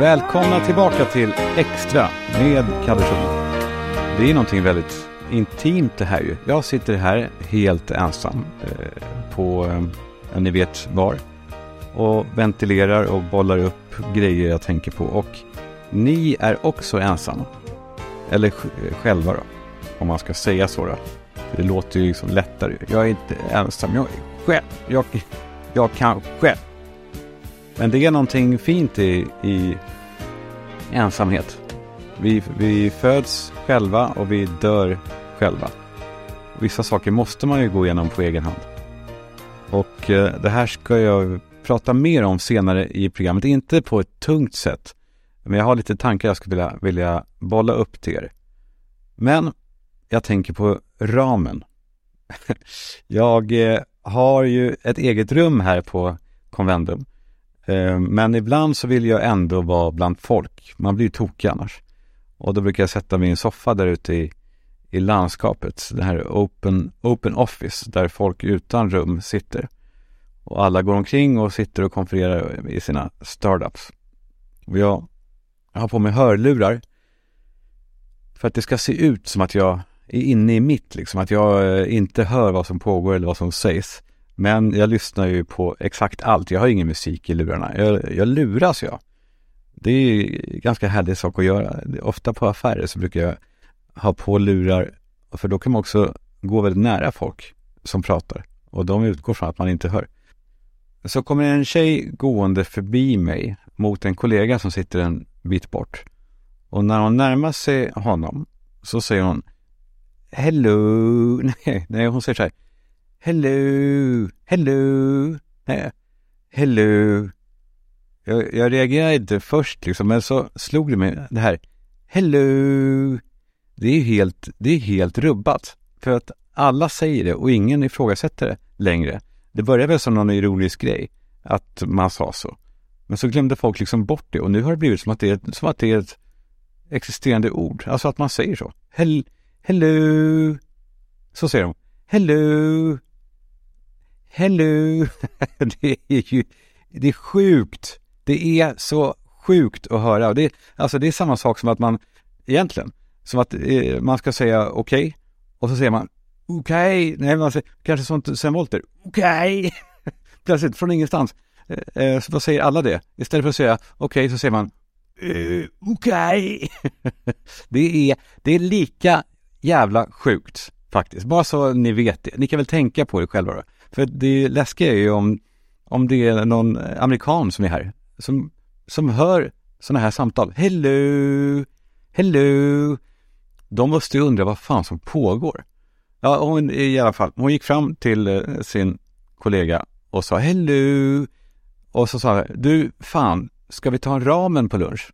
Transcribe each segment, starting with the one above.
Välkomna tillbaka till Extra med Kalle Schulman. Det är någonting väldigt intimt det här ju. Jag sitter här helt ensam eh, på, eh, ni vet var. Och ventilerar och bollar upp grejer jag tänker på. Och ni är också ensamma. Eller eh, själva då. Om man ska säga så då. Det låter ju liksom lättare. Jag är inte ensam, jag är själv. Jag, jag kan själv. Men det är någonting fint i, i ensamhet. Vi, vi föds själva och vi dör själva. Vissa saker måste man ju gå igenom på egen hand. Och eh, det här ska jag prata mer om senare i programmet. Inte på ett tungt sätt. Men jag har lite tankar jag skulle vilja, vilja bolla upp till er. Men jag tänker på ramen. jag eh, har ju ett eget rum här på Convendum. Eh, men ibland så vill jag ändå vara bland folk. Man blir ju tokig annars. Och då brukar jag sätta mig i en soffa där ute i, i landskapet. Det här open, open office där folk utan rum sitter. Och alla går omkring och sitter och konfererar i sina startups. Och jag, jag har på mig hörlurar för att det ska se ut som att jag är inne i mitt, liksom. Att jag eh, inte hör vad som pågår eller vad som sägs. Men jag lyssnar ju på exakt allt. Jag har ingen musik i lurarna. Jag, jag luras jag. Det är ju ganska härlig sak att göra. Ofta på affärer så brukar jag ha på lurar. För då kan man också gå väldigt nära folk som pratar. Och de utgår från att man inte hör. Så kommer en tjej gående förbi mig mot en kollega som sitter en bit bort. Och när hon närmar sig honom så säger hon Hello. Nej, nej hon säger så här. Hello, hello, hello. Jag, jag reagerade inte först liksom, men så slog det mig det här. Hello. Det är helt, det är helt rubbat. För att alla säger det och ingen ifrågasätter det längre. Det började väl som någon ironisk grej, att man sa så. Men så glömde folk liksom bort det och nu har det blivit som att det är, som att det är ett existerande ord. Alltså att man säger så. Hel, hello. Så säger de. Hello. Hello! det är ju, det är sjukt. Det är så sjukt att höra. Det, alltså det är samma sak som att man, egentligen, som att eh, man ska säga okej okay, och så säger man okej, okay. nej man säger, kanske sånt sen Wollter. okej, okay. plötsligt från ingenstans. Eh, eh, så då säger alla det. Istället för att säga okej så säger man eh, okej. det, är, det är lika jävla sjukt faktiskt. Bara så ni vet det. Ni kan väl tänka på det själva då. För det läskiga är ju om, om det är någon amerikan som är här, som, som hör sådana här samtal. Hello, hello. De måste ju undra vad fan som pågår. Ja, hon i alla fall, hon gick fram till eh, sin kollega och sa hello. Och så sa hon, du fan, ska vi ta en ramen på lunch?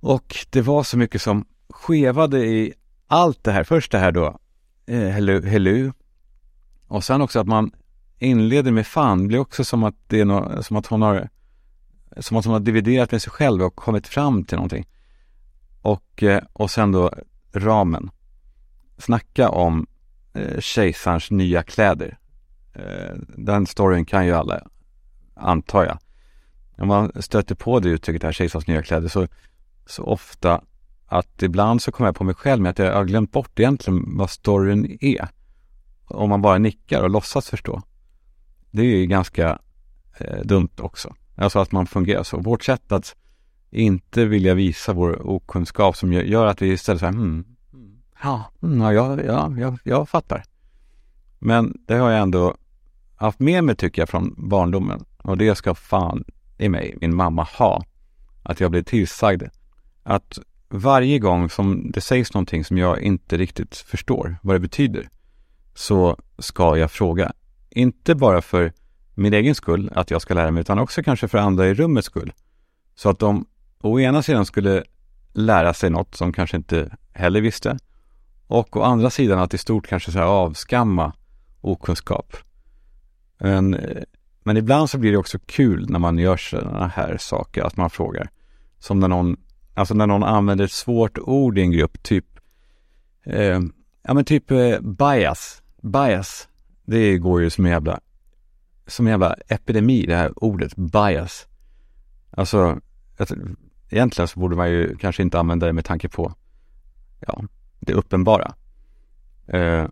Och det var så mycket som skevade i allt det här. Först det här då, eh, hello, hello. Och sen också att man inleder med fan blir också som att det är no som att hon har som att hon har dividerat med sig själv och kommit fram till någonting. Och, eh, och sen då ramen. Snacka om eh, kejsarens nya kläder. Eh, den storyn kan ju alla, antar jag. Om man stöter på det uttrycket här, kejsarens nya kläder, så, så ofta att ibland så kommer jag på mig själv med att jag har glömt bort egentligen vad storyn är om man bara nickar och låtsas förstå. Det är ju ganska eh, dumt också. Alltså att man fungerar så. Vårt sätt att inte vilja visa vår okunskap som gör att vi istället säger hmm, ja, mm, ja, ja, ja, jag fattar. Men det har jag ändå haft med mig tycker jag från barndomen och det ska fan i mig min mamma ha. Att jag blir tillsagd att varje gång som det sägs någonting som jag inte riktigt förstår vad det betyder så ska jag fråga. Inte bara för min egen skull, att jag ska lära mig, utan också kanske för andra i rummets skull. Så att de å ena sidan skulle lära sig något som kanske inte heller visste och å andra sidan att i stort kanske så här avskamma okunskap. Men, men ibland så blir det också kul när man gör sådana här saker, att man frågar. Som när någon, alltså när någon använder ett svårt ord i en grupp, typ, eh, ja men typ eh, bias bias, det går ju som en jävla, som en jävla epidemi det här ordet bias. Alltså, egentligen så borde man ju kanske inte använda det med tanke på ja, det uppenbara. Eh,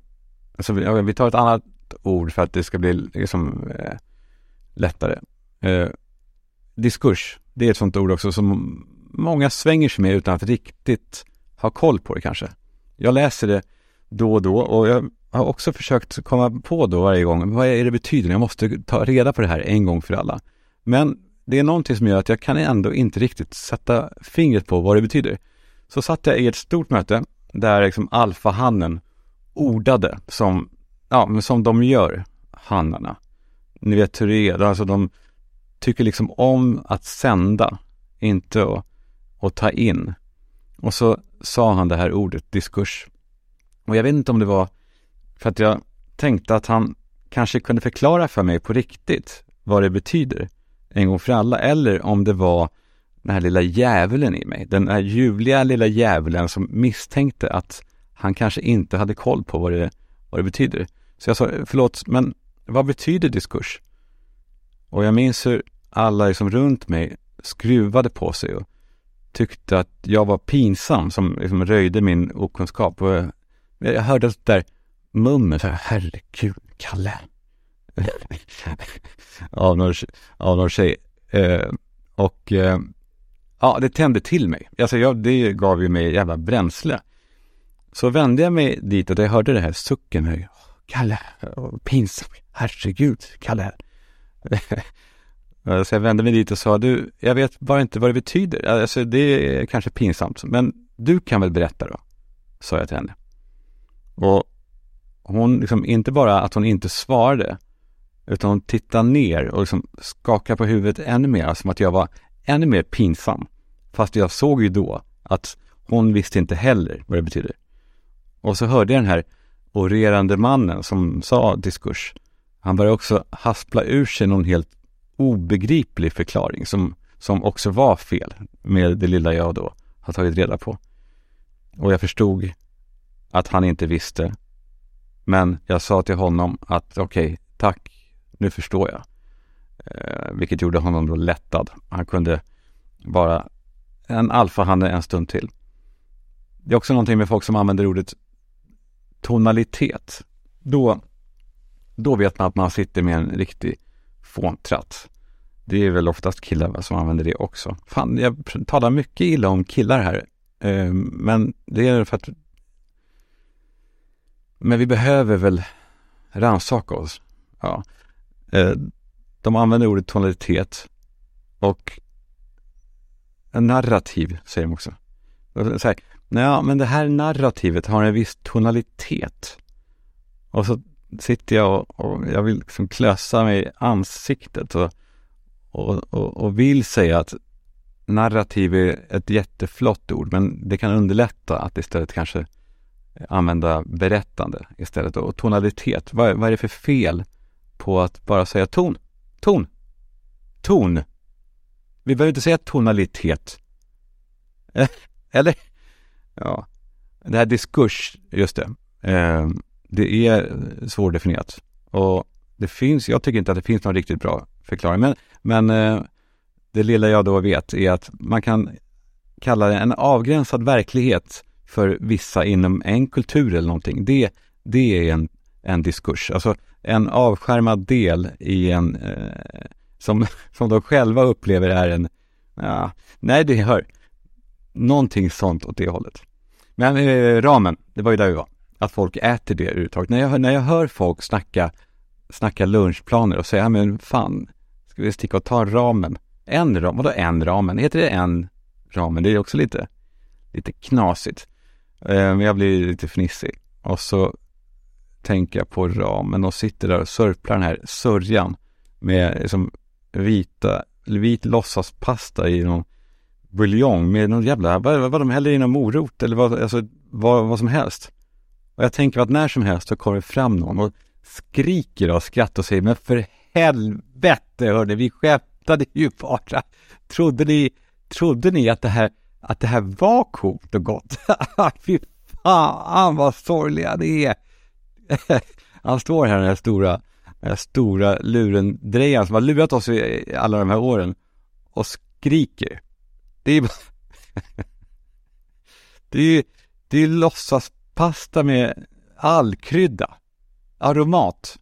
alltså, vi, vi, tar ett annat ord för att det ska bli liksom eh, lättare. Eh, diskurs, det är ett sånt ord också som många svänger sig med utan att riktigt ha koll på det kanske. Jag läser det då och då och jag har också försökt komma på då varje gång, vad är det betyder? Jag måste ta reda på det här en gång för alla. Men det är någonting som gör att jag kan ändå inte riktigt sätta fingret på vad det betyder. Så satt jag i ett stort möte där liksom alfahannen ordade som, ja, men som de gör, hannarna. Ni vet hur det är, alltså de tycker liksom om att sända, inte att, att ta in. Och så sa han det här ordet, diskurs. Och jag vet inte om det var för att jag tänkte att han kanske kunde förklara för mig på riktigt vad det betyder en gång för alla. Eller om det var den här lilla djävulen i mig. Den här ljuvliga lilla djävulen som misstänkte att han kanske inte hade koll på vad det, vad det betyder. Så jag sa, förlåt, men vad betyder diskurs? Och jag minns hur alla liksom runt mig skruvade på sig och tyckte att jag var pinsam som liksom röjde min okunskap. Och jag hörde det där mummet, herregud, Kalle. av, någon, av någon tjej. Eh, och eh, ja, det tände till mig. Alltså jag, det gav ju mig jävla bränsle. Så vände jag mig dit och jag hörde det här sucken. Här, Kalle, pinsamt, herregud, Kalle. så jag vände mig dit och sa, du, jag vet bara inte vad det betyder. Alltså det är kanske pinsamt, men du kan väl berätta då? Sa jag till henne. Och hon, liksom, inte bara att hon inte svarade, utan hon tittade ner och liksom skakade på huvudet ännu mer, som att jag var ännu mer pinsam. Fast jag såg ju då att hon visste inte heller vad det betyder. Och så hörde jag den här orerande mannen som sa diskurs. Han började också haspla ur sig någon helt obegriplig förklaring som, som också var fel med det lilla jag då har tagit reda på. Och jag förstod att han inte visste. Men jag sa till honom att okej, okay, tack, nu förstår jag. Eh, vilket gjorde honom då lättad. Han kunde vara en alfahanne en stund till. Det är också någonting med folk som använder ordet tonalitet. Då, då vet man att man sitter med en riktig fåntratt. Det är väl oftast killar som använder det också. Fan, jag talar mycket illa om killar här. Eh, men det är för att men vi behöver väl rannsaka oss. Ja. Eh, de använder ordet tonalitet och narrativ säger de också. Så här, ja, men det här narrativet har en viss tonalitet. Och så sitter jag och, och jag vill liksom klösa mig i ansiktet och, och, och, och, vill säga att narrativ är ett jätteflott ord, men det kan underlätta att istället kanske använda berättande istället. Och tonalitet, vad, vad är det för fel på att bara säga ton? Ton! Ton! Vi behöver inte säga tonalitet. Eller? Ja. Det här diskurs, just det. Eh, det är svårdefinierat. Och det finns, jag tycker inte att det finns någon riktigt bra förklaring. Men, men eh, det lilla jag då vet är att man kan kalla det en avgränsad verklighet för vissa inom en kultur eller någonting. Det, det är en, en diskurs. Alltså en avskärmad del i en, eh, som, som de själva upplever är en, ja, nej det hör, någonting sånt åt det hållet. Men eh, ramen, det var ju där vi var. Att folk äter det överhuvudtaget. När jag, när jag hör folk snacka, snacka lunchplaner och säga, men fan, ska vi sticka och ta ramen? En ram, vadå en ramen? Heter det en ramen? Det är också lite, lite knasigt. Eh, men jag blir lite fnissig. Och så tänker jag på ramen och sitter där och sörplar den här sörjan med liksom vita, vit låtsaspasta i någon buljong med någon jävla, vad, vad de häller i någon morot eller vad, alltså, vad, vad som helst. Och jag tänker att när som helst så kommer det fram någon och skriker av skratt och säger men för helvete hörni, vi skämtade ju bara. Trodde ni, trodde ni att det här, att det här var coolt och gott? Fy fan vad sorgliga det är. Han står här den här stora, den här stora lurendrejaren som har lurat oss i alla de här åren och skriker Det är det är, det är låtsaspasta med allkrydda. Aromat.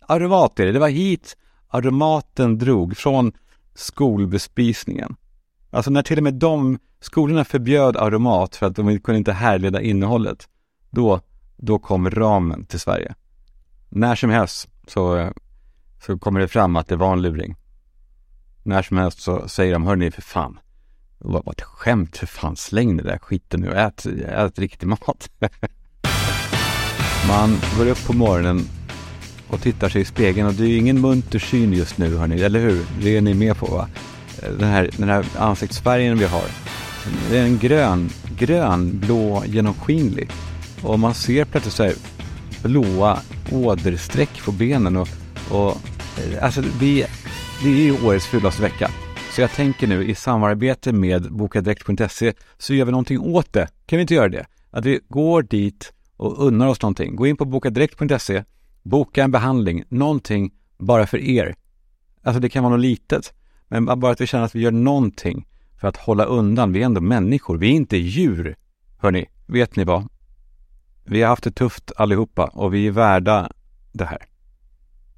Aromat är det. Det var hit aromaten drog från skolbespisningen. Alltså när till och med de skolorna förbjöd aromat för att de kunde inte härleda innehållet. Då, då kom ramen till Sverige. När som helst så, så kommer det fram att det var en luring. När som helst så säger de, hörni för fan, det var ett skämt för fan, släng det där skiten nu och ät, ät riktig mat. Man går upp på morgonen och tittar sig i spegeln och det är ju ingen munter syn just nu hörni, eller hur? Det är ni med på va? Den här, den här ansiktsfärgen vi har. Det är en grön, grön, blå, genomskinlig. Och man ser plötsligt så här blåa åderstreck på benen och, och eh, alltså vi, det är ju årets fulaste vecka. Så jag tänker nu i samarbete med bokadirekt.se så gör vi någonting åt det. Kan vi inte göra det? Att vi går dit och unnar oss någonting. Gå in på bokadirekt.se, boka en behandling, någonting bara för er. Alltså det kan vara något litet, men bara att vi känner att vi gör någonting för att hålla undan. Vi är ändå människor, vi är inte djur. Hörni, vet ni vad? Vi har haft det tufft allihopa och vi är värda det här.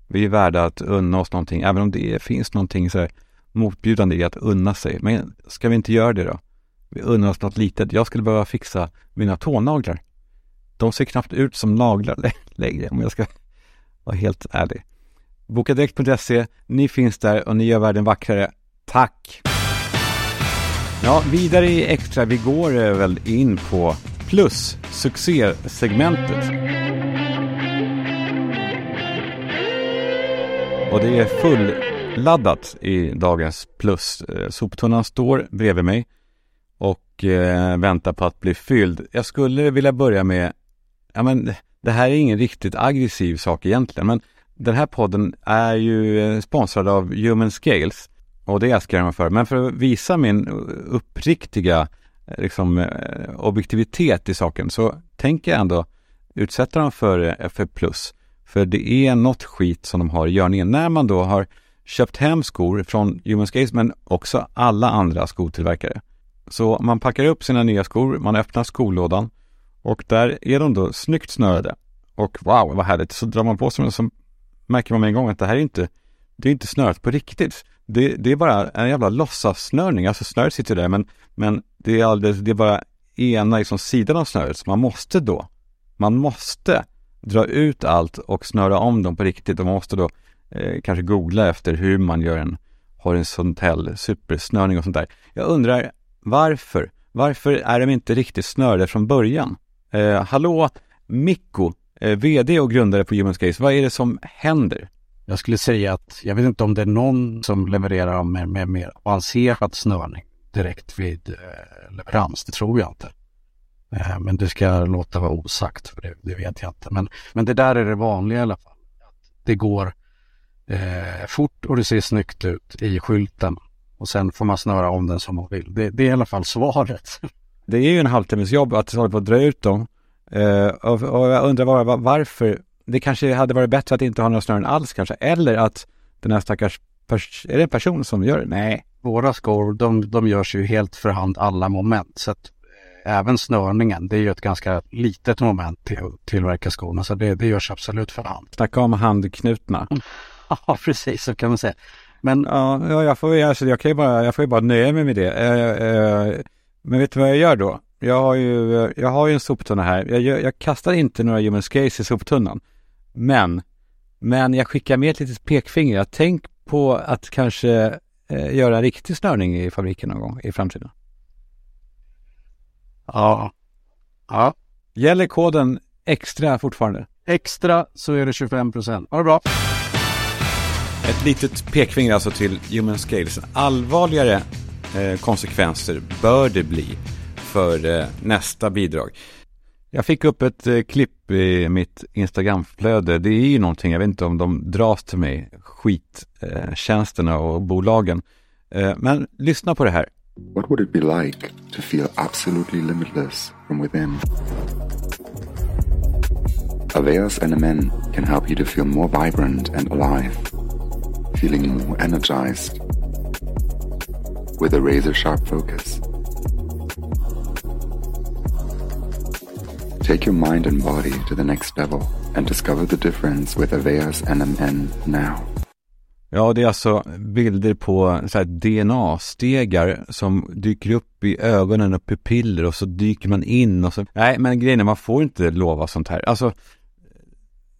Vi är värda att unna oss någonting, även om det finns någonting så här motbjudande i att unna sig. Men ska vi inte göra det då? Vi unnar oss något litet. Jag skulle behöva fixa mina tånaglar. De ser knappt ut som naglar längre om jag ska vara helt ärlig. Bokadirekt.se, ni finns där och ni gör världen vackrare. Tack! Ja, vidare i Extra, vi går eh, väl in på plus succésegmentet. Och det är fulladdat i dagens plus. Eh, soptunnan står bredvid mig och eh, väntar på att bli fylld. Jag skulle vilja börja med, ja men det här är ingen riktigt aggressiv sak egentligen, men den här podden är ju eh, sponsrad av Human Scales och det älskar jag mig för. Men för att visa min uppriktiga eh, liksom, eh, objektivitet i saken så tänker jag ändå utsätta dem för, för plus. För det är något skit som de har i görningen. När man då har köpt hem skor från Human Scales men också alla andra skotillverkare. Så man packar upp sina nya skor, man öppnar skolådan och där är de då snyggt snörade. Och wow, vad härligt. Så drar man på sig dem som märker man med en gång att det här är inte, det är inte snörat på riktigt. Det, det är bara en jävla låtsassnörning. Alltså snöret sitter där men, men det är alldeles, det är bara ena liksom sidan av snöret. Så man måste då, man måste dra ut allt och snöra om dem på riktigt. Och man måste då eh, kanske googla efter hur man gör en horisontell supersnörning och sånt där. Jag undrar varför? Varför är de inte riktigt snörade från början? Eh, hallå Mikko, eh, VD och grundare på Human Case, vad är det som händer? Jag skulle säga att jag vet inte om det är någon som levererar med, med mer avancerad snörning direkt vid eh, leverans. Det tror jag inte. Eh, men det ska jag låta vara osagt, för det, det, vet jag inte. Men, men det där är det vanliga i alla fall. Det går eh, fort och det ser snyggt ut i skylten. Och sen får man snöra om den som man vill. Det, det är i alla fall svaret. Det är ju en halvtimmes jobb att hålla på att dra ut dem. Eh, och, och, jag undrar bara varför. Det kanske hade varit bättre att inte ha några snören alls kanske. Eller att den här stackars är det en person som gör det? Nej. Våra skor, de, de görs ju helt för hand alla moment. Så att även snörningen, det är ju ett ganska litet moment till att tillverka skorna. Så det, det görs absolut för hand. Snacka om handknutna. ja, precis så kan man säga. Men ja, jag får, alltså, jag kan ju bara, jag får ju bara nöja mig med det. Eh, eh, men vet du vad jag gör då? Jag har ju, jag har ju en soptunna här. Jag, jag, jag kastar inte några human skates i soptunnan. Men, men jag skickar med ett litet pekfinger. Tänk på att kanske eh, göra en riktig snörning i fabriken någon gång i framtiden. Ja. Ja. Gäller koden extra fortfarande? Extra så är det 25 procent. Ha det bra. Ett litet pekfinger alltså till Human Scales. Allvarligare eh, konsekvenser bör det bli för eh, nästa bidrag. Jag fick upp ett eh, klipp i mitt Instagramflöde. Det är ju någonting, jag vet inte om de dras till mig, skittjänsterna eh, och bolagen. Eh, men lyssna på det här. What would it be like to feel absolutely limitless from within? Aveas NMN can help you to feel more vibrant and alive, feeling more energized, with a razor sharp focus. Take your mind and body to the next level and discover the difference with Avea's NMN now. Ja, det är alltså bilder på så DNA-stegar som dyker upp i ögonen och pupiller och så dyker man in och så. Nej, men grejen är man får inte lova sånt här. Alltså,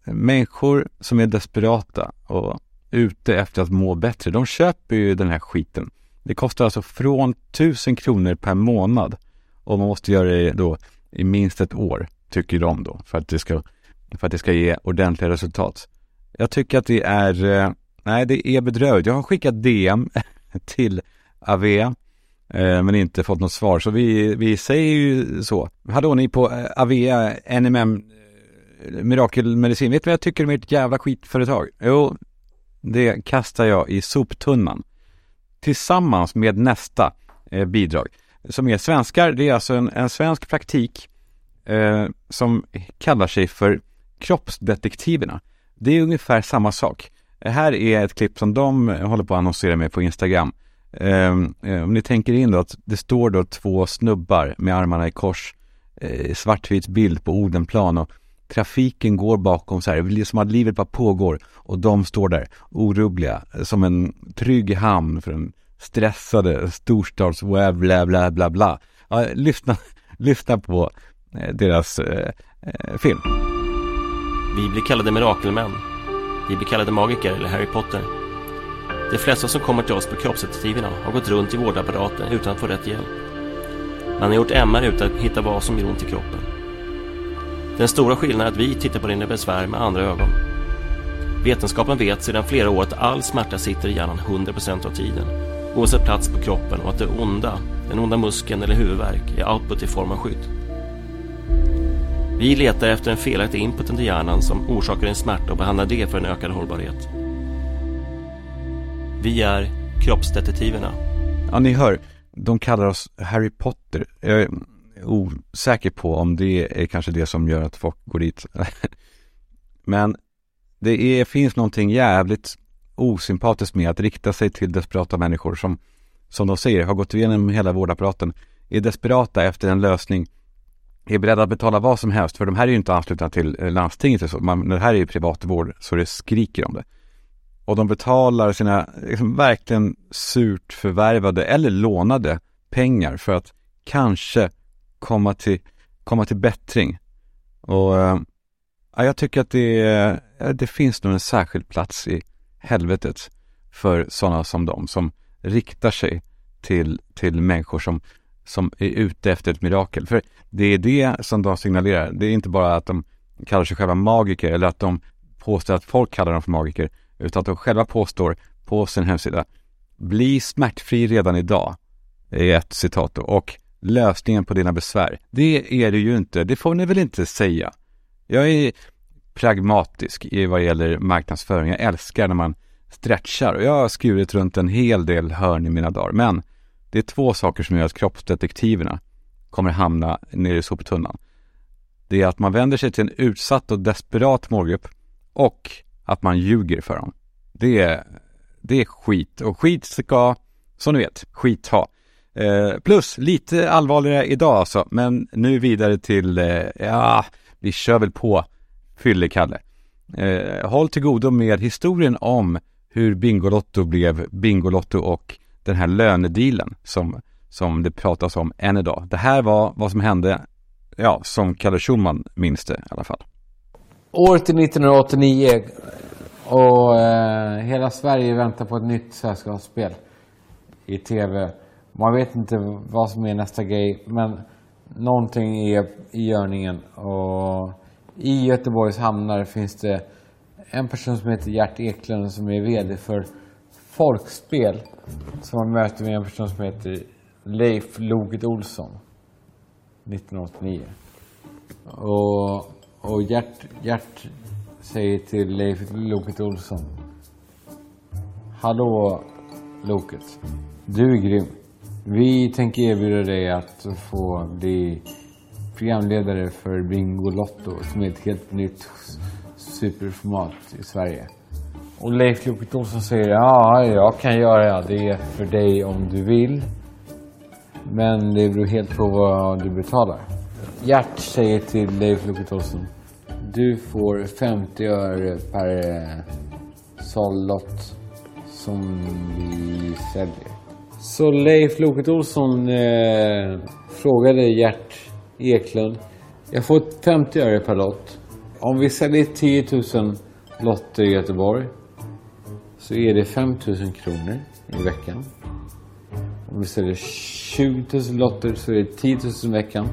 människor som är desperata och ute efter att må bättre, de köper ju den här skiten. Det kostar alltså från tusen kronor per månad och man måste göra det då i minst ett år, tycker de då, för att det ska, för att det ska ge ordentliga resultat. Jag tycker att det är, eh, nej det är bedrövligt. Jag har skickat DM till Avea, eh, men inte fått något svar, så vi, vi säger ju så. Hallå ni på eh, Avea NMM Mirakelmedicin, vet du vad jag tycker om ert jävla skitföretag? Jo, det kastar jag i soptunnan. Tillsammans med nästa bidrag. Som är svenskar, det är alltså en, en svensk praktik eh, som kallar sig för Kroppsdetektiverna. Det är ungefär samma sak. Här är ett klipp som de eh, håller på att annonsera med på Instagram. Ehm, eh, om ni tänker in då att det står då två snubbar med armarna i kors, eh, svartvit bild på Odenplan och trafiken går bakom så här, det är som att livet bara pågår och de står där orubbliga eh, som en trygg hamn för en stressade storstads bla bla bla bla. Ja, lyssna, lyssna på Eh, deras eh, eh, film. Vi blir kallade mirakelmän. Vi blir kallade magiker eller Harry Potter. De flesta som kommer till oss på kroppsdetektiverna har gått runt i vårdapparaten utan att få rätt hjälp. Man har gjort MR utan att hitta vad som gör ont i kroppen. Den stora skillnaden är att vi tittar på dina besvär med andra ögon. Vetenskapen vet sedan flera år att all smärta sitter i hjärnan 100% av tiden, oavsett plats på kroppen och att det onda, den onda muskeln eller huvudvärk, är output i form av skydd. Vi letar efter en felaktig inputen till hjärnan som orsakar en smärta och behandlar det för en ökad hållbarhet. Vi är kroppsdetektiverna. Ja, ni hör, de kallar oss Harry Potter. Jag är osäker på om det är kanske det som gör att folk går dit. Men det är, finns någonting jävligt osympatiskt med att rikta sig till desperata människor som, som de säger, har gått igenom hela vårdapparaten, är desperata efter en lösning, är beredda att betala vad som helst, för de här är ju inte anslutna till eh, landstinget. Så. Man, det här är ju privatvård så det skriker om det. Och de betalar sina liksom, verkligen surt förvärvade eller lånade pengar för att kanske komma till, komma till bättring. Och äh, jag tycker att det, äh, det finns nog en särskild plats i helvetet för sådana som dem som riktar sig till, till människor som, som är ute efter ett mirakel. För det är det som de signalerar. Det är inte bara att de kallar sig själva magiker eller att de påstår att folk kallar dem för magiker, utan att de själva påstår på sin hemsida Bli smärtfri redan idag, är ett citat då. Och lösningen på dina besvär. Det är det ju inte, det får ni väl inte säga. Jag är pragmatisk i vad gäller marknadsföring. Jag älskar när man stretchar och jag har skurit runt en hel del hörn i mina dagar. Men det är två saker som gör att kroppsdetektiverna kommer hamna nere i soptunnan. Det är att man vänder sig till en utsatt och desperat målgrupp och att man ljuger för dem. Det är, det är skit och skit ska, som ni vet, skit ha. Eh, plus lite allvarligare idag alltså, men nu vidare till, eh, ja, vi kör väl på Fyllekalle. Eh, håll till godo med historien om hur Bingolotto blev Bingolotto och den här lönedealen som, som det pratas om än idag. Det här var vad som hände, ja, som Kalle Schumann minns det i alla fall. Året är 1989 och eh, hela Sverige väntar på ett nytt sällskapsspel i tv. Man vet inte vad som är nästa grej, men någonting är i görningen. Och i Göteborgs hamnar finns det en person som heter Gert Eklund som är VD för Folkspel. Som har möte med en person som heter Leif Loget Olsson. 1989. Och, och Gert, Gert säger till Leif Loket Olsson. Hallå Loket. Du är grym. Vi tänker erbjuda dig att få bli programledare för Bingolotto som är ett helt nytt superformat i Sverige. Och Leif Loket Olsson säger ja, jag kan göra det för dig om du vill. Men det beror helt på vad du betalar. Gert säger till Leif Loket Olsson. Du får 50 öre per eh, såld lott som vi säljer. Så Leif Loket Olsson eh, frågade Gert Eklund. Jag får 50 öre per lott. Om vi säljer 10 000 lotter i Göteborg så är det 5 000 kronor i veckan. Om vi säljer 20 000 lotter så är det 10 000 i veckan.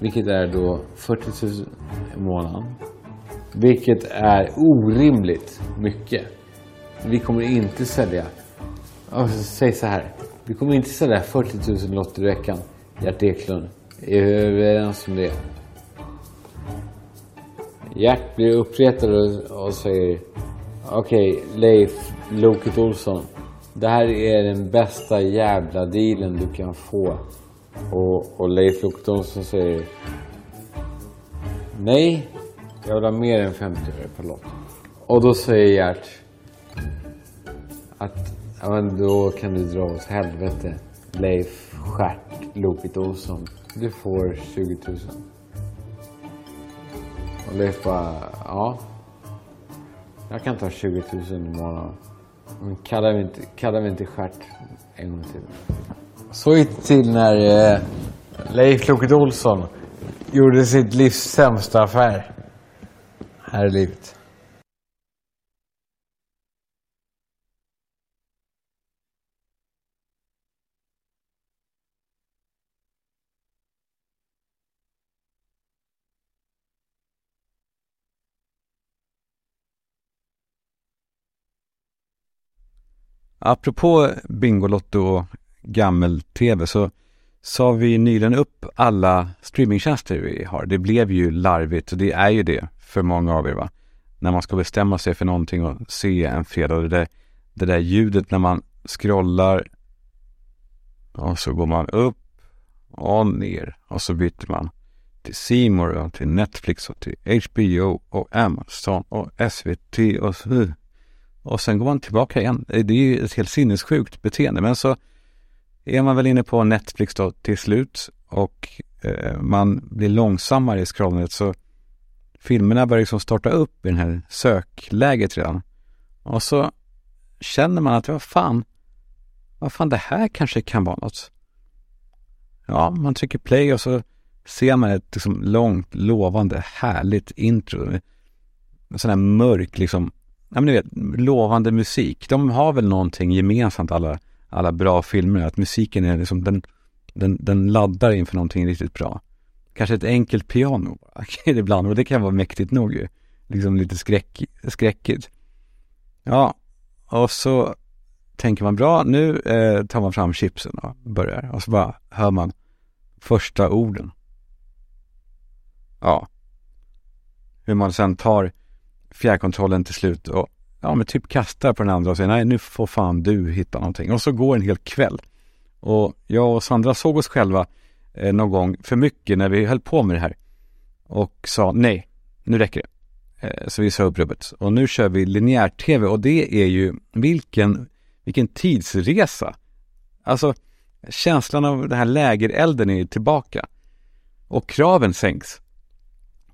Vilket är då 40 000 i månaden. Vilket är orimligt mycket. Vi kommer inte sälja, alltså, säg så här. Vi kommer inte sälja 40 000 lotter i veckan. Gert Eklund. Är vi överens om det? Gert blir uppretad och, och säger Okej, okay, Leif Loket Olsson. Det här är den bästa jävla dealen du kan få. Och, och Leif Loket Olsson säger Nej, jag vill ha mer än 50 öre per lott. Och då säger Gert att ja, men då kan du dra åt helvete. Leif Stjärt Loket Olsson. Du får 20 000. Och Leif bara, ja. Jag kan ta 20 000 i månaden. Men kalla mig inte, kalla mig inte stjärt en gång till. Så gick det till när eh, Leif Loket Olsson gjorde sitt livs sämsta affär här i livet. Apropå Bingolotto och gammel-tv så sa vi nyligen upp alla streamingtjänster vi har. Det blev ju larvigt och det är ju det för många av er va. När man ska bestämma sig för någonting och se en fredag. Det där, det där ljudet när man scrollar och så går man upp och ner och så byter man till Simor och till Netflix och till HBO och Amazon och SVT och så och sen går man tillbaka igen. Det är ju ett helt sinnessjukt beteende. Men så är man väl inne på Netflix då till slut och eh, man blir långsammare i scrollandet så filmerna börjar liksom starta upp i det här sökläget redan. Och så känner man att vad fan, vad fan det här kanske kan vara något. Ja, man trycker play och så ser man ett liksom långt, lovande, härligt intro. En sån här mörk liksom ja men ni vet, lovande musik. De har väl någonting gemensamt alla, alla bra filmer, att musiken är liksom, den, den, den laddar inför någonting riktigt bra. Kanske ett enkelt piano ibland, och det kan vara mäktigt nog ju. Liksom lite skräck, skräckigt. Ja, och så tänker man bra, nu eh, tar man fram chipsen och börjar. Och så bara hör man första orden. Ja. Hur man sen tar fjärrkontrollen till slut och ja, men typ kastar på den andra och säger nej, nu får fan du hitta någonting. Och så går en hel kväll. Och jag och Sandra såg oss själva eh, någon gång för mycket när vi höll på med det här. Och sa nej, nu räcker det. Eh, så vi sa upp rubbet. Och nu kör vi linjär-tv och det är ju vilken, vilken tidsresa. Alltså känslan av den här lägerelden är tillbaka. Och kraven sänks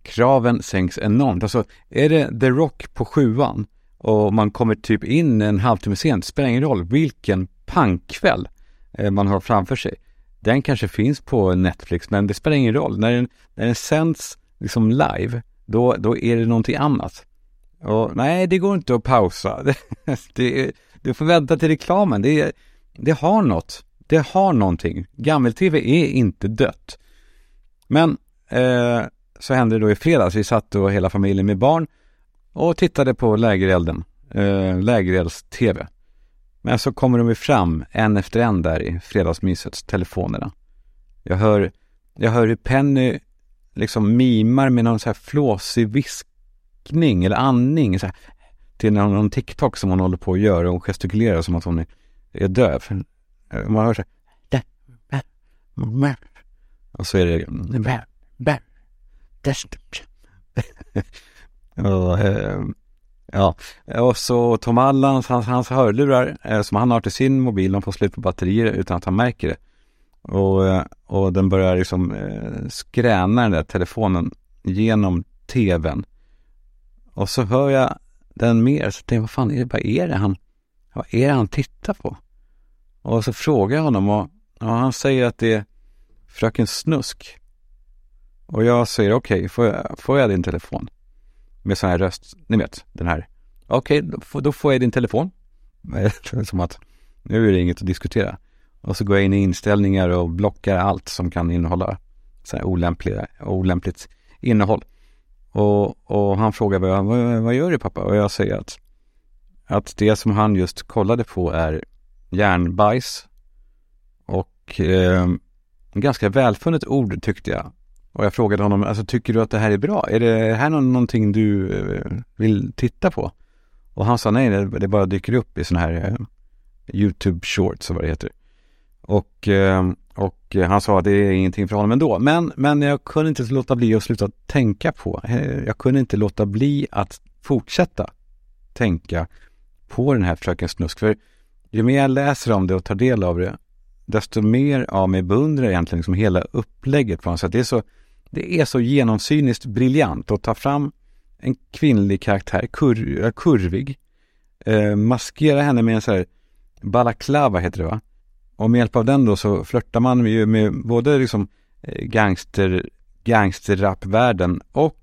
kraven sänks enormt. Alltså är det The Rock på sjuan och man kommer typ in en halvtimme sent, spelar ingen roll vilken pangkväll eh, man har framför sig. Den kanske finns på Netflix, men det spelar ingen roll. När den, när den sänds liksom live, då, då är det någonting annat. Och nej, det går inte att pausa. Det, du får vänta till reklamen. Det, det har något. Det har någonting. Gammel-tv är inte dött. Men eh, så hände det då i fredags. Vi satt då hela familjen med barn och tittade på lägerelden, eh, lägerelds-tv. Men så kommer de ju fram en efter en där i fredagsmyset, telefonerna. Jag hör, jag hör hur Penny liksom mimar med någon så här flåsig viskning eller andning så här, till någon, någon TikTok som hon håller på att göra och gestikulerar som att hon är, är döv. Man hör så här, och så är det och, eh, Ja, och så Tom Allans, hans, hans hörlurar eh, som han har till sin mobil, de får slut på batterier utan att han märker det. Och, eh, och den börjar liksom eh, skräna den där telefonen genom tvn. Och så hör jag den mer, så tänker jag, vad fan är det, vad är det han, vad är det han tittar på? Och så frågar jag honom och, och han säger att det är Fröken Snusk. Och jag säger okej, okay, får, jag, får jag din telefon? Med sån här röst, ni vet, den här. Okej, okay, då, då, får jag din telefon. Som att nu är det inget att diskutera. Och så går jag in i inställningar och blockar allt som kan innehålla så här olämpliga, olämpligt innehåll. Och, och han frågar vad, vad, vad gör du pappa? Och jag säger att, att det som han just kollade på är järnbajs. Och eh, ganska välfunnet ord tyckte jag. Och jag frågade honom, alltså tycker du att det här är bra? Är det här någonting du eh, vill titta på? Och han sa nej, det bara dyker upp i sådana här eh, YouTube shorts och vad det heter. Och, eh, och han sa att det är ingenting för honom ändå. Men, men jag kunde inte låta bli att sluta tänka på. Jag kunde inte låta bli att fortsätta tänka på den här Fröken Snusk. För ju mer jag läser om det och tar del av det, desto mer av mig beundrar egentligen liksom hela upplägget på något sätt. Det är så, det är så genomsyniskt briljant att ta fram en kvinnlig karaktär, kur, kurvig, eh, maskera henne med en så här balaklava heter det va? Och med hjälp av den då så flörtar man ju med både liksom eh, gangster, gangsterrapvärlden och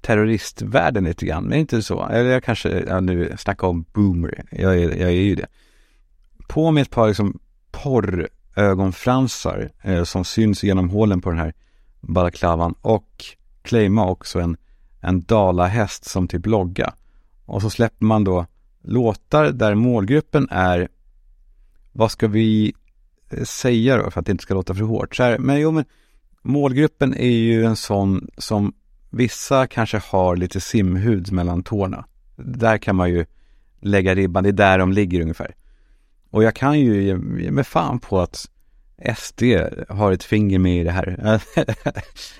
terroristvärlden lite grann. Men inte så. Eller jag kanske, ja, nu snackar om boomer. Jag är, jag är ju det. På med ett par liksom porrögonfransar eh, som syns genom hålen på den här balaklavan och claima också en, en dalahäst som typ logga. Och så släpper man då låtar där målgruppen är vad ska vi eh, säga då för att det inte ska låta för hårt? Så här, men jo men målgruppen är ju en sån som vissa kanske har lite simhud mellan tårna. Där kan man ju lägga ribban, det är där de ligger ungefär. Och jag kan ju ge mig fan på att SD har ett finger med i det här.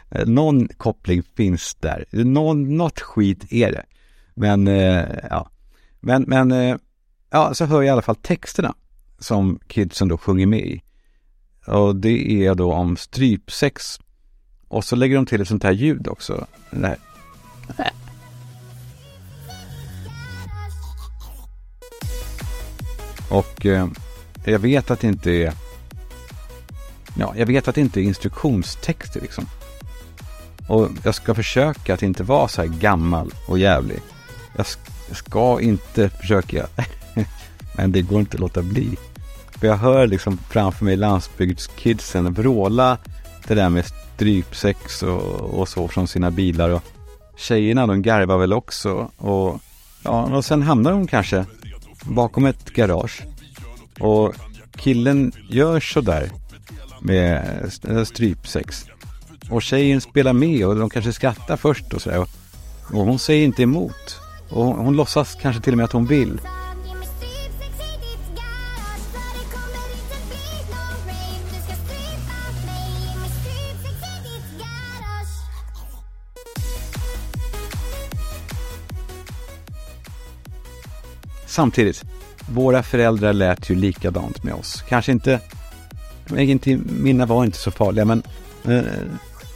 Någon koppling finns där. Någon, något skit är det. Men, eh, ja. Men, men, eh, ja, så hör jag i alla fall texterna som kidsen då sjunger med i. Och det är då om strypsex. Och så lägger de till ett sånt här ljud också. Det här. Och eh, jag vet att det inte är Ja, jag vet att det inte är instruktionstexter liksom. Och jag ska försöka att inte vara så här gammal och jävlig. Jag ska inte försöka. Men det går inte att låta bli. För jag hör liksom framför mig landsbygdskidsen vråla det där med strypsex och, och så från sina bilar. Och tjejerna de garvar väl också. Och, ja, och sen hamnar de kanske bakom ett garage. Och killen gör sådär med eh, strypsex. Och tjejen spelar med och de kanske skrattar först och sådär. Och hon säger inte emot. Och hon, hon låtsas kanske till och med att hon vill. Samtidigt, våra föräldrar lät ju likadant med oss. Kanske inte, mina var inte så farliga, men eh,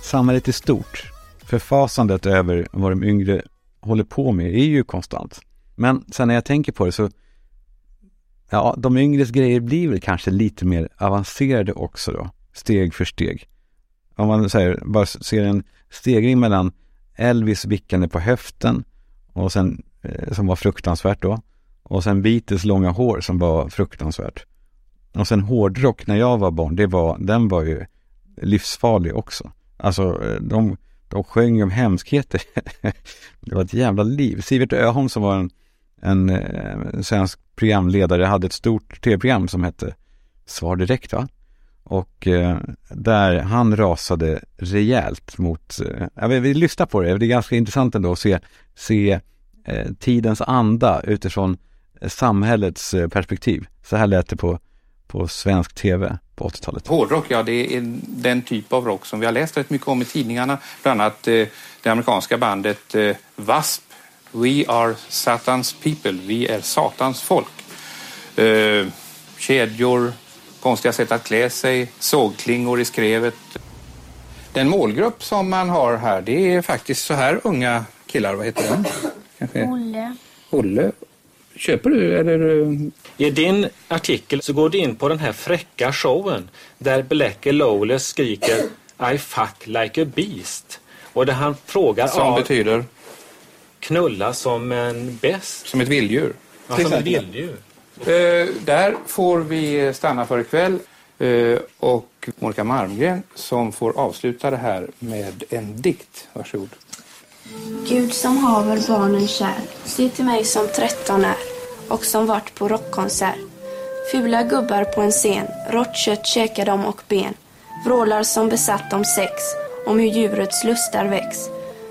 samhället i stort, förfasandet över vad de yngre håller på med är ju konstant. Men sen när jag tänker på det så, ja, de yngres grejer blir väl kanske lite mer avancerade också då, steg för steg. Om man säger, bara ser en stegring mellan Elvis vickande på höften och sen, eh, som var fruktansvärt då, och sen Beatles långa hår som var fruktansvärt. Och sen hårdrock när jag var barn, det var, den var ju livsfarlig också. Alltså eh, de, de sjöng om hemskheter. det var ett jävla liv. Sivert Öholm som var en, en, en svensk programledare hade ett stort tv-program som hette Svar direkt va? Och eh, där han rasade rejält mot, eh, vi lyssnar på det, det är ganska intressant ändå att se, se eh, tidens anda utifrån eh, samhällets eh, perspektiv. Så här lät det på, på svensk tv på 80-talet. Hårdrock, ja det är den typ av rock som vi har läst rätt mycket om i tidningarna. Bland annat eh, det amerikanska bandet eh, W.A.S.P. We are Satans people. Vi är Satans folk. Eh, kedjor, konstiga sätt att klä sig, sågklingor i skrevet. Den målgrupp som man har här, det är faktiskt så här unga killar. Vad heter den? Kanske? Olle. Olle. Köper du eller? I din artikel så går du in på den här fräcka showen där Black Lowless skriker I fuck like a beast. Och där han frågar Som ja, betyder? knulla som en bäst. Som ett vilddjur. Ja, som ett vilddjur. Eh, där får vi stanna för ikväll. Eh, och Monica Malmgren som får avsluta det här med en dikt. Varsågod. Gud som haver barnen kär, se till mig som tretton är och som vart på rockkonsert. Fula gubbar på en scen, rått kött käkar de och ben. Vrålar som besatt om sex, om hur djurets lustar väcks.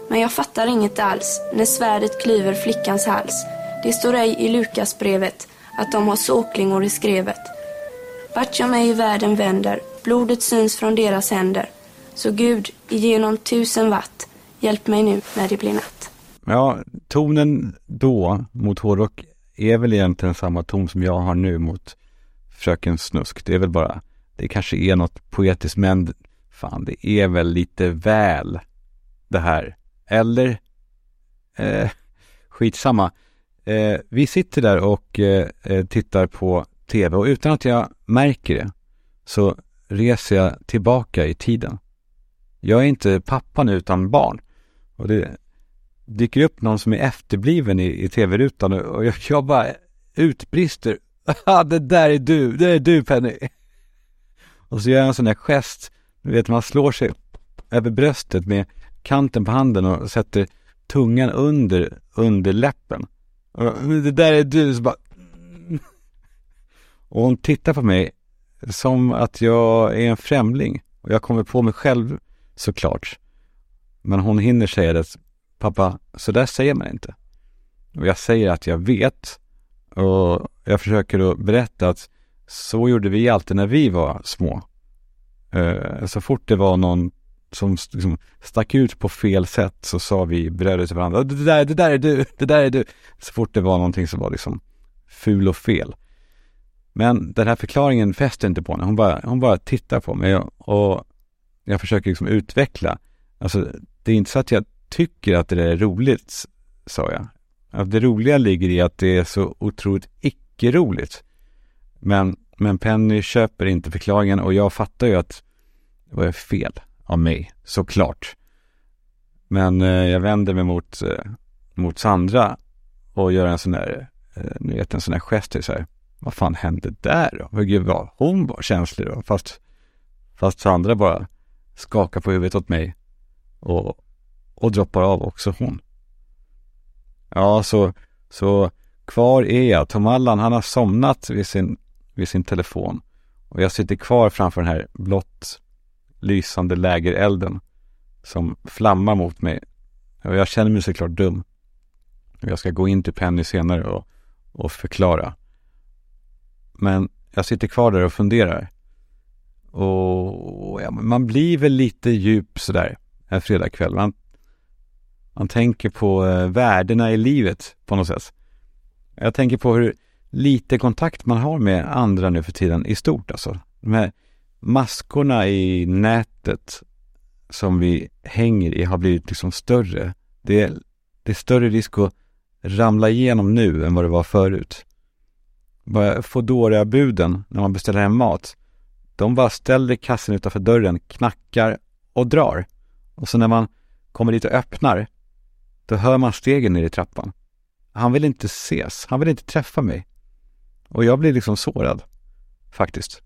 Men jag fattar inget alls när svärdet klyver flickans hals. Det står ej i Lukasbrevet att de har såklingor i skrevet. Vart jag mig i världen vänder, blodet syns från deras händer. Så Gud, igenom tusen watt, hjälp mig nu när det blir natt. Ja, tonen då mot hårdrock är väl egentligen samma ton som jag har nu mot Fröken Snusk. Det är väl bara, det kanske är något poetiskt, men fan, det är väl lite väl det här. Eller? Eh, skitsamma. Eh, vi sitter där och eh, eh tittar på tv och utan att jag märker det så reser jag tillbaka i tiden. Jag är inte pappan utan barn. Och det dyker upp någon som är efterbliven i, i tv-rutan och, jag, jag bara utbrister. Det där är du, det är du Penny. Och så gör jag en sån där gest, du vet man slår sig över bröstet med kanten på handen och sätter tungan under, under läppen. Och, det där är du, så bara Och hon tittar på mig som att jag är en främling. Och jag kommer på mig själv såklart. Men hon hinner säga det, pappa, så där säger man inte. Och jag säger att jag vet. Och jag försöker då berätta att så gjorde vi alltid när vi var små. Eh, så fort det var någon som liksom stack ut på fel sätt så sa vi bröder till varandra, det där, det där är du, det där är du. Så fort det var någonting som var liksom ful och fel. Men den här förklaringen fäster inte på henne. Hon bara, hon bara tittar på mig och jag försöker liksom utveckla. Alltså, det är inte så att jag tycker att det där är roligt, sa jag. Att det roliga ligger i att det är så otroligt icke-roligt. Men, men Penny köper inte förklaringen och jag fattar ju att det var fel av mig, såklart. Men eh, jag vänder mig mot, eh, mot Sandra och gör en sån där, eh, ni vet en sån där gest, så här. Vad fan hände där då? Gud vad hon var känslig då? Fast, fast Sandra bara skakar på huvudet åt mig och, och droppar av också hon. Ja, så, så kvar är jag. Tom Allan, han har somnat vid sin, vid sin telefon. Och jag sitter kvar framför den här blått lysande lägerelden som flammar mot mig. Och jag känner mig såklart dum. Jag ska gå in till Penny senare och, och förklara. Men jag sitter kvar där och funderar. Och ja, man blir väl lite djup sådär en fredagkväll. Man, man tänker på eh, värdena i livet på något sätt. Jag tänker på hur lite kontakt man har med andra nu för tiden i stort alltså. De här maskorna i nätet som vi hänger i har blivit liksom större. Det är, det är större risk att ramla igenom nu än vad det var förut. Bara Foodora-buden när man beställer hem mat. De bara ställer kassen utanför dörren, knackar och drar. Och så när man kommer dit och öppnar, då hör man stegen ner i trappan. Han vill inte ses, han vill inte träffa mig. Och jag blir liksom sårad, faktiskt.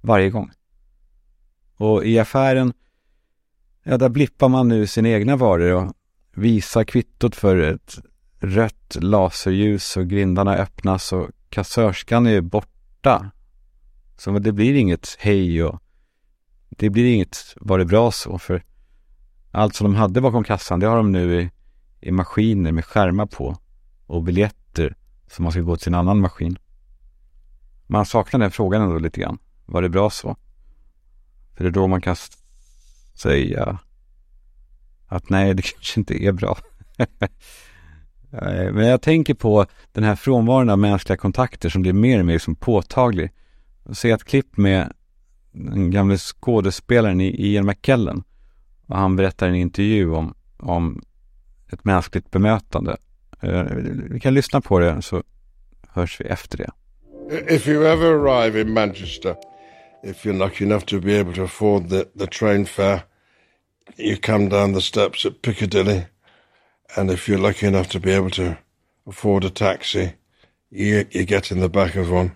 Varje gång. Och i affären, ja där blippar man nu sina egna varor och visar kvittot för ett rött laserljus och grindarna öppnas och kassörskan är borta. Så det blir inget hej och det blir inget var det bra så för allt som de hade bakom kassan det har de nu i, i maskiner med skärmar på och biljetter som man ska gå till en annan maskin. Man saknar den frågan ändå lite grann. Var det bra så? För det är då man kan säga att nej, det kanske inte är bra. Men jag tänker på den här frånvaron av mänskliga kontakter som blir mer och mer liksom påtaglig. Jag ser ett klipp med den gamle skådespelaren Ian McKellen. Och han berättar i en intervju om, om ett mänskligt bemötande. Eh, Vi kan lyssna på det så hörs vi efter det. If you ever arrive in Manchester, if you're lucky enough to be able to afford the, the train fare, you come down the steps at Piccadilly. And if you're lucky enough to be able to afford a taxi, you, you get in the back of one.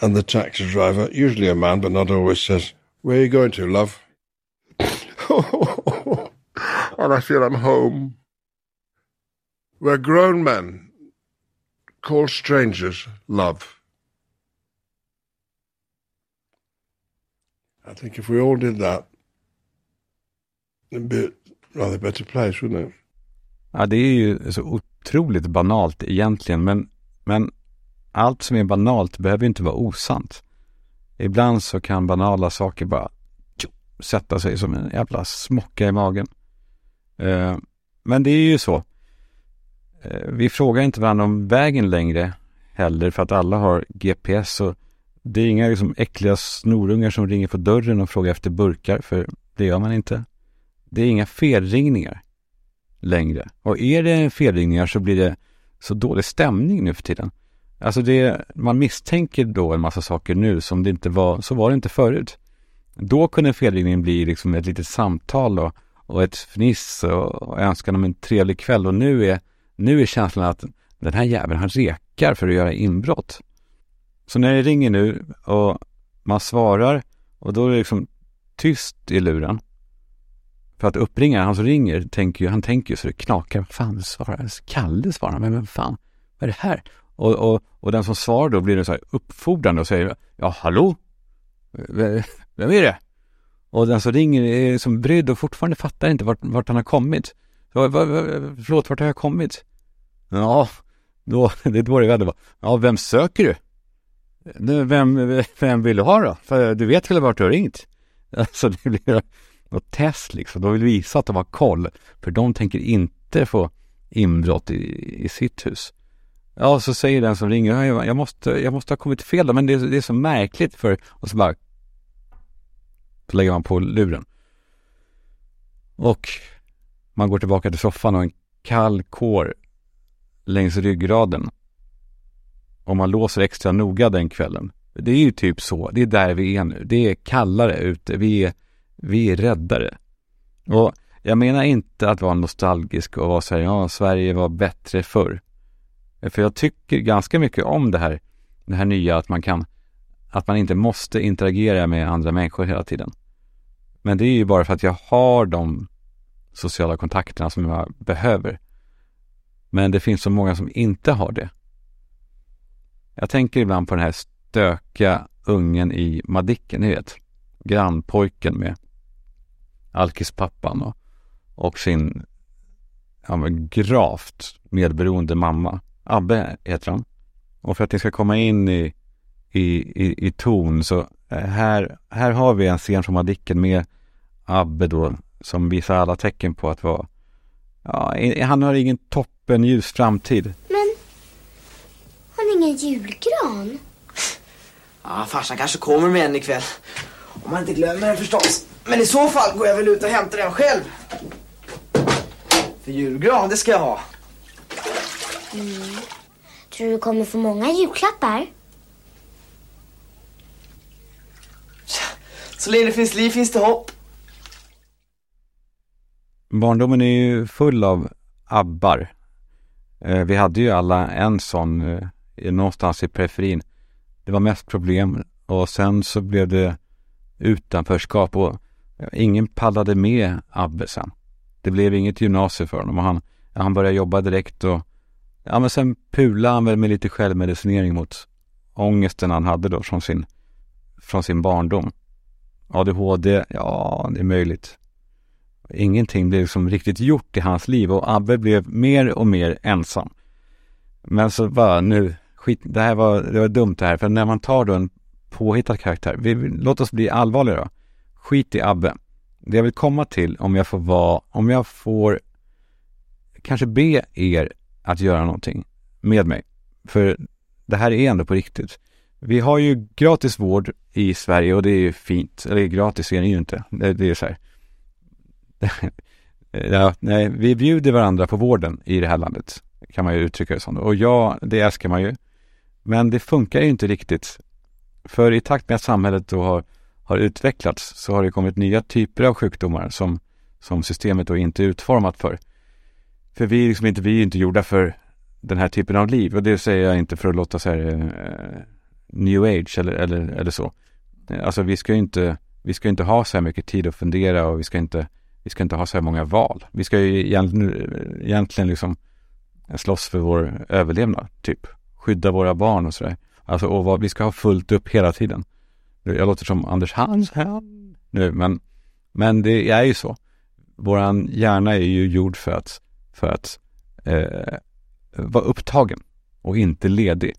And the taxi driver, usually a man but not always, says, Where are you going to, love? and I feel I'm home. Where grown men call strangers love. I think if we all did that, it'd be a rather better place, wouldn't it? Ja, det är ju så otroligt banalt egentligen, men, men allt som är banalt behöver ju inte vara osant. Ibland så kan banala saker bara tjo, sätta sig som en jävla smocka i magen. Eh, men det är ju så. Eh, vi frågar inte varandra om vägen längre heller för att alla har GPS och det är inga liksom äckliga snorungar som ringer på dörren och frågar efter burkar, för det gör man inte. Det är inga felringningar längre. Och är det felringningar så blir det så dålig stämning nu för tiden. Alltså det, man misstänker då en massa saker nu som det inte var, så var det inte förut. Då kunde felringningen bli liksom ett litet samtal och, och ett fniss och, önskan om en trevlig kväll och nu är, nu är känslan att den här jäveln han rekar för att göra inbrott. Så när det ringer nu och man svarar och då är det liksom tyst i luren. För att uppringaren, han som ringer, tänker ju, han tänker ju så det knakar. Fan, svarar, Kalle svarar, men vem fan, vad är det här? Och, och, och den som svarar då blir det så här uppfordrande och säger, ja hallå? Vem är det? Och den alltså eh, som ringer är som brydd och fortfarande fattar inte vart, vart han har kommit. Så, var, var, förlåt, vart har jag kommit? Ja, då, det är då det bara, ja, vem söker du? Vem, vem vill du ha då? För du vet väl vart du har ringt? Alltså det blir något test liksom. De vill visa att de har koll. För de tänker inte få inbrott i, i sitt hus. Ja, så säger den som ringer, jag, måste, jag måste ha kommit fel då, men det, det är så märkligt för... Och så bara... Så lägger man på luren. Och man går tillbaka till soffan och en kall kår längs ryggraden. Och man låser extra noga den kvällen. Det är ju typ så, det är där vi är nu. Det är kallare ute, vi är, vi är räddare. Och jag menar inte att vara nostalgisk och vara så här, ja, Sverige var bättre förr. För jag tycker ganska mycket om det här, det här nya att man kan, att man inte måste interagera med andra människor hela tiden. Men det är ju bara för att jag har de sociala kontakterna som jag behöver. Men det finns så många som inte har det. Jag tänker ibland på den här stökiga ungen i Madicken, ni vet. Grannpojken med alkispappan och, och sin ja, men gravt medberoende mamma. Abbe heter han. Och för att ni ska komma in i, i, i, i ton så eh, här, här har vi en scen från Madicken med Abbe då som visar alla tecken på att vara Ja, han har ingen toppen ljus framtid. Men har ni ingen julgran? Ja, farsan kanske kommer med en ikväll. Om man inte glömmer den förstås. Men i så fall går jag väl ut och hämtar den själv. För julgran, det ska jag ha. Tror du du kommer få många julklappar? Så länge det finns liv finns det hopp. Barndomen är ju full av abbar. Eh, vi hade ju alla en sån eh, någonstans i periferin. Det var mest problem och sen så blev det utanförskap och ingen pallade med Abbe sen. Det blev inget gymnasium för honom och han, han började jobba direkt och ja men sen pulade han väl med lite självmedicinering mot ångesten han hade då från sin, från sin barndom. ADHD, ja det är möjligt. Ingenting blev liksom riktigt gjort i hans liv och Abbe blev mer och mer ensam. Men så bara nu, skit, det här var, det var dumt det här, för när man tar då en påhittad karaktär, vi, vi- låt oss bli allvarliga då. Skit i Abbe. Det jag vill komma till, om jag får vara, om jag får kanske be er att göra någonting med mig. För det här är ändå på riktigt. Vi har ju gratis vård i Sverige och det är ju fint. Eller gratis är det ju inte. Det, det är så här. ja, nej, vi bjuder varandra på vården i det här landet. Kan man ju uttrycka det som. Och ja, det älskar man ju. Men det funkar ju inte riktigt. För i takt med att samhället då har, har utvecklats så har det kommit nya typer av sjukdomar som, som systemet då inte är utformat för. För vi, liksom inte, vi är inte gjorda för den här typen av liv. Och det säger jag inte för att låta så här eh, new age eller, eller, eller så. Alltså vi ska ju inte, vi ska inte ha så här mycket tid att fundera och vi ska inte, vi ska inte ha så här många val. Vi ska ju egentligen, egentligen liksom slåss för vår överlevnad, typ. Skydda våra barn och sådär. Alltså, och vad, vi ska ha fullt upp hela tiden. Jag låter som Anders Hansson nu, men, men det är ju så. Våran hjärna är ju gjord för att, för att eh, vara upptagen och inte ledig.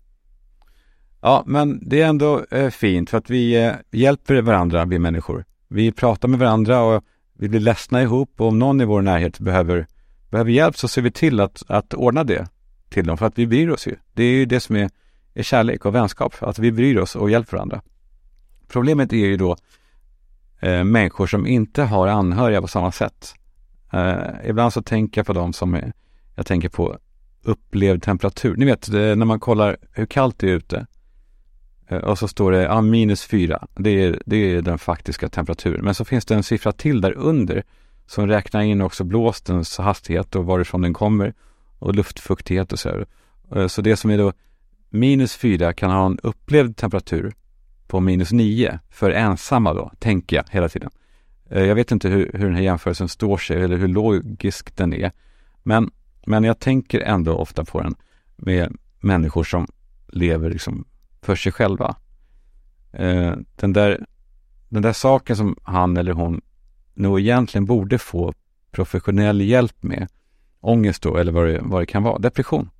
Ja, men det är ändå eh, fint för att vi eh, hjälper varandra, vi människor. Vi pratar med varandra och vi blir ledsna ihop och om någon i vår närhet behöver, behöver hjälp så ser vi till att, att ordna det till dem för att vi bryr oss ju. Det är ju det som är, är kärlek och vänskap, att vi bryr oss och hjälper varandra. Problemet är ju då eh, människor som inte har anhöriga på samma sätt. Eh, ibland så tänker jag på dem som är, jag tänker på upplevd temperatur. Ni vet, det, när man kollar hur kallt det är ute Eh, och så står det ja, minus fyra. Det är, det är den faktiska temperaturen. Men så finns det en siffra till där under som räknar in också blåstens hastighet och varifrån den kommer och luftfuktighet och så här. Eh, så det som är då minus fyra kan ha en upplevd temperatur på minus nio för ensamma då, tänker jag hela tiden. Eh, jag vet inte hur, hur den här jämförelsen står sig eller hur logisk den är. Men men jag tänker ändå ofta på den med människor som lever liksom för sig själva. Eh, den, där, den där saken som han eller hon nog egentligen borde få professionell hjälp med, ångest då, eller vad det, vad det kan vara, depression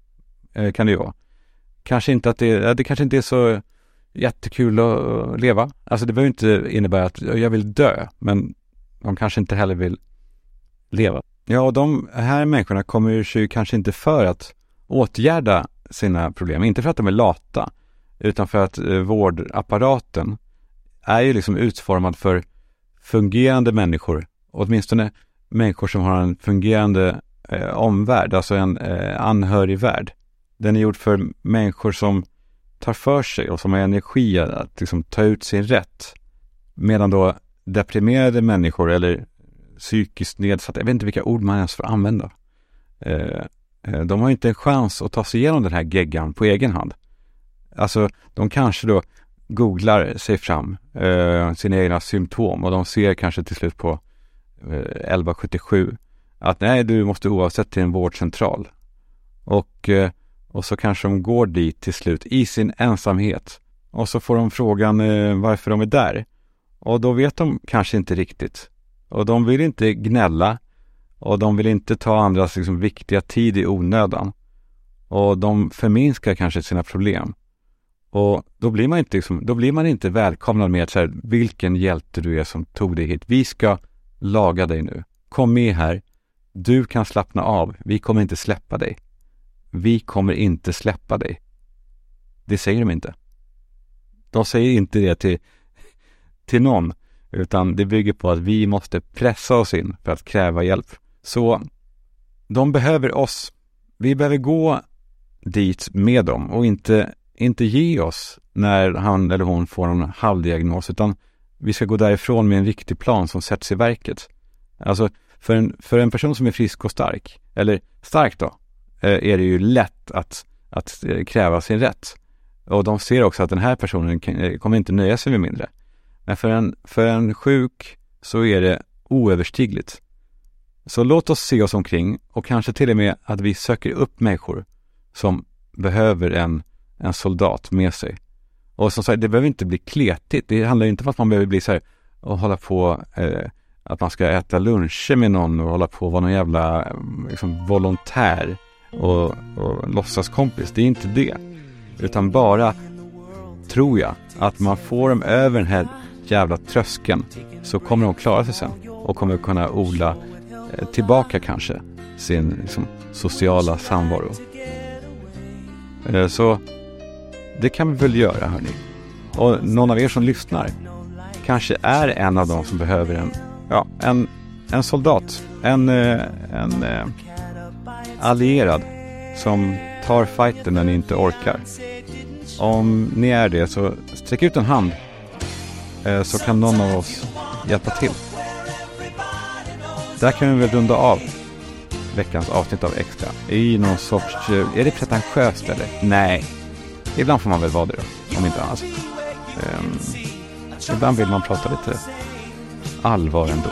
eh, kan det ju vara. Kanske inte att det, det kanske inte är så jättekul att leva. Alltså det behöver inte innebära att jag vill dö, men de kanske inte heller vill leva. Ja, och de här människorna kommer sig kanske inte för att åtgärda sina problem. Inte för att de är lata, utan för att eh, vårdapparaten är ju liksom utformad för fungerande människor. Åtminstone människor som har en fungerande eh, omvärld, alltså en eh, anhörigvärld. Den är gjord för människor som tar för sig och som har energi att liksom, ta ut sin rätt. Medan då deprimerade människor eller psykiskt nedsatta, jag vet inte vilka ord man ens får använda. Eh, eh de har inte en chans att ta sig igenom den här geggan på egen hand. Alltså, de kanske då googlar sig fram, eh, sina egna symptom och de ser kanske till slut på eh, 1177 att nej, du måste oavsett till en vårdcentral. Och, eh, och så kanske de går dit till slut i sin ensamhet. Och så får de frågan eh, varför de är där. Och då vet de kanske inte riktigt. Och de vill inte gnälla och de vill inte ta andras liksom, viktiga tid i onödan. Och de förminskar kanske sina problem. Och då blir man inte, liksom, då blir man inte välkomnad med att så vilken hjälte du är som tog dig hit. Vi ska laga dig nu. Kom med här. Du kan slappna av. Vi kommer inte släppa dig. Vi kommer inte släppa dig. Det säger de inte. De säger inte det till, till någon. Utan det bygger på att vi måste pressa oss in för att kräva hjälp. Så de behöver oss. Vi behöver gå dit med dem och inte, inte ge oss när han eller hon får en halvdiagnos utan vi ska gå därifrån med en riktig plan som sätts i verket. Alltså för en, för en person som är frisk och stark, eller stark då, eh, är det ju lätt att, att eh, kräva sin rätt. Och de ser också att den här personen eh, kommer inte nöja sig med mindre. Men för en, för en sjuk så är det oöverstigligt. Så låt oss se oss omkring och kanske till och med att vi söker upp människor som behöver en, en soldat med sig. Och som sagt, det behöver inte bli kletigt. Det handlar inte om att man behöver bli så här och hålla på eh, att man ska äta luncher med någon och hålla på att vara någon jävla eh, liksom, volontär och, och låtsaskompis. Det är inte det. Utan bara, tror jag, att man får dem över den här jävla tröskeln så kommer de klara sig sen och kommer kunna odla eh, tillbaka kanske sin liksom, sociala samvaro. Eh, Så det kan vi väl göra hörni. Och någon av er som lyssnar kanske är en av dem som behöver en, ja, en, en soldat. En, eh, en eh, allierad som tar fighten när ni inte orkar. Om ni är det så sträck ut en hand eh, så kan någon av oss hjälpa till. Där kan vi väl runda av veckans avsnitt av Extra. I någon sorts, eh, är det pretentiöst eller? Nej. Ibland får man väl vara det då, om inte annat. Um, ibland vill man prata lite allvar ändå.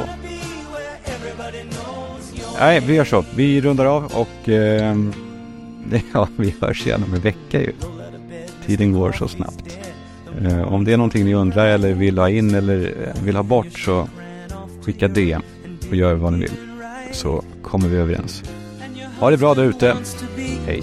Nej, vi gör så. Vi rundar av och um, ja, vi hörs igen om en vecka ju. Tiden går så snabbt. Uh, om det är någonting ni undrar eller vill ha in eller eh, vill ha bort så skicka DM och gör vad ni vill. Så kommer vi överens. Ha det bra där ute. Hej.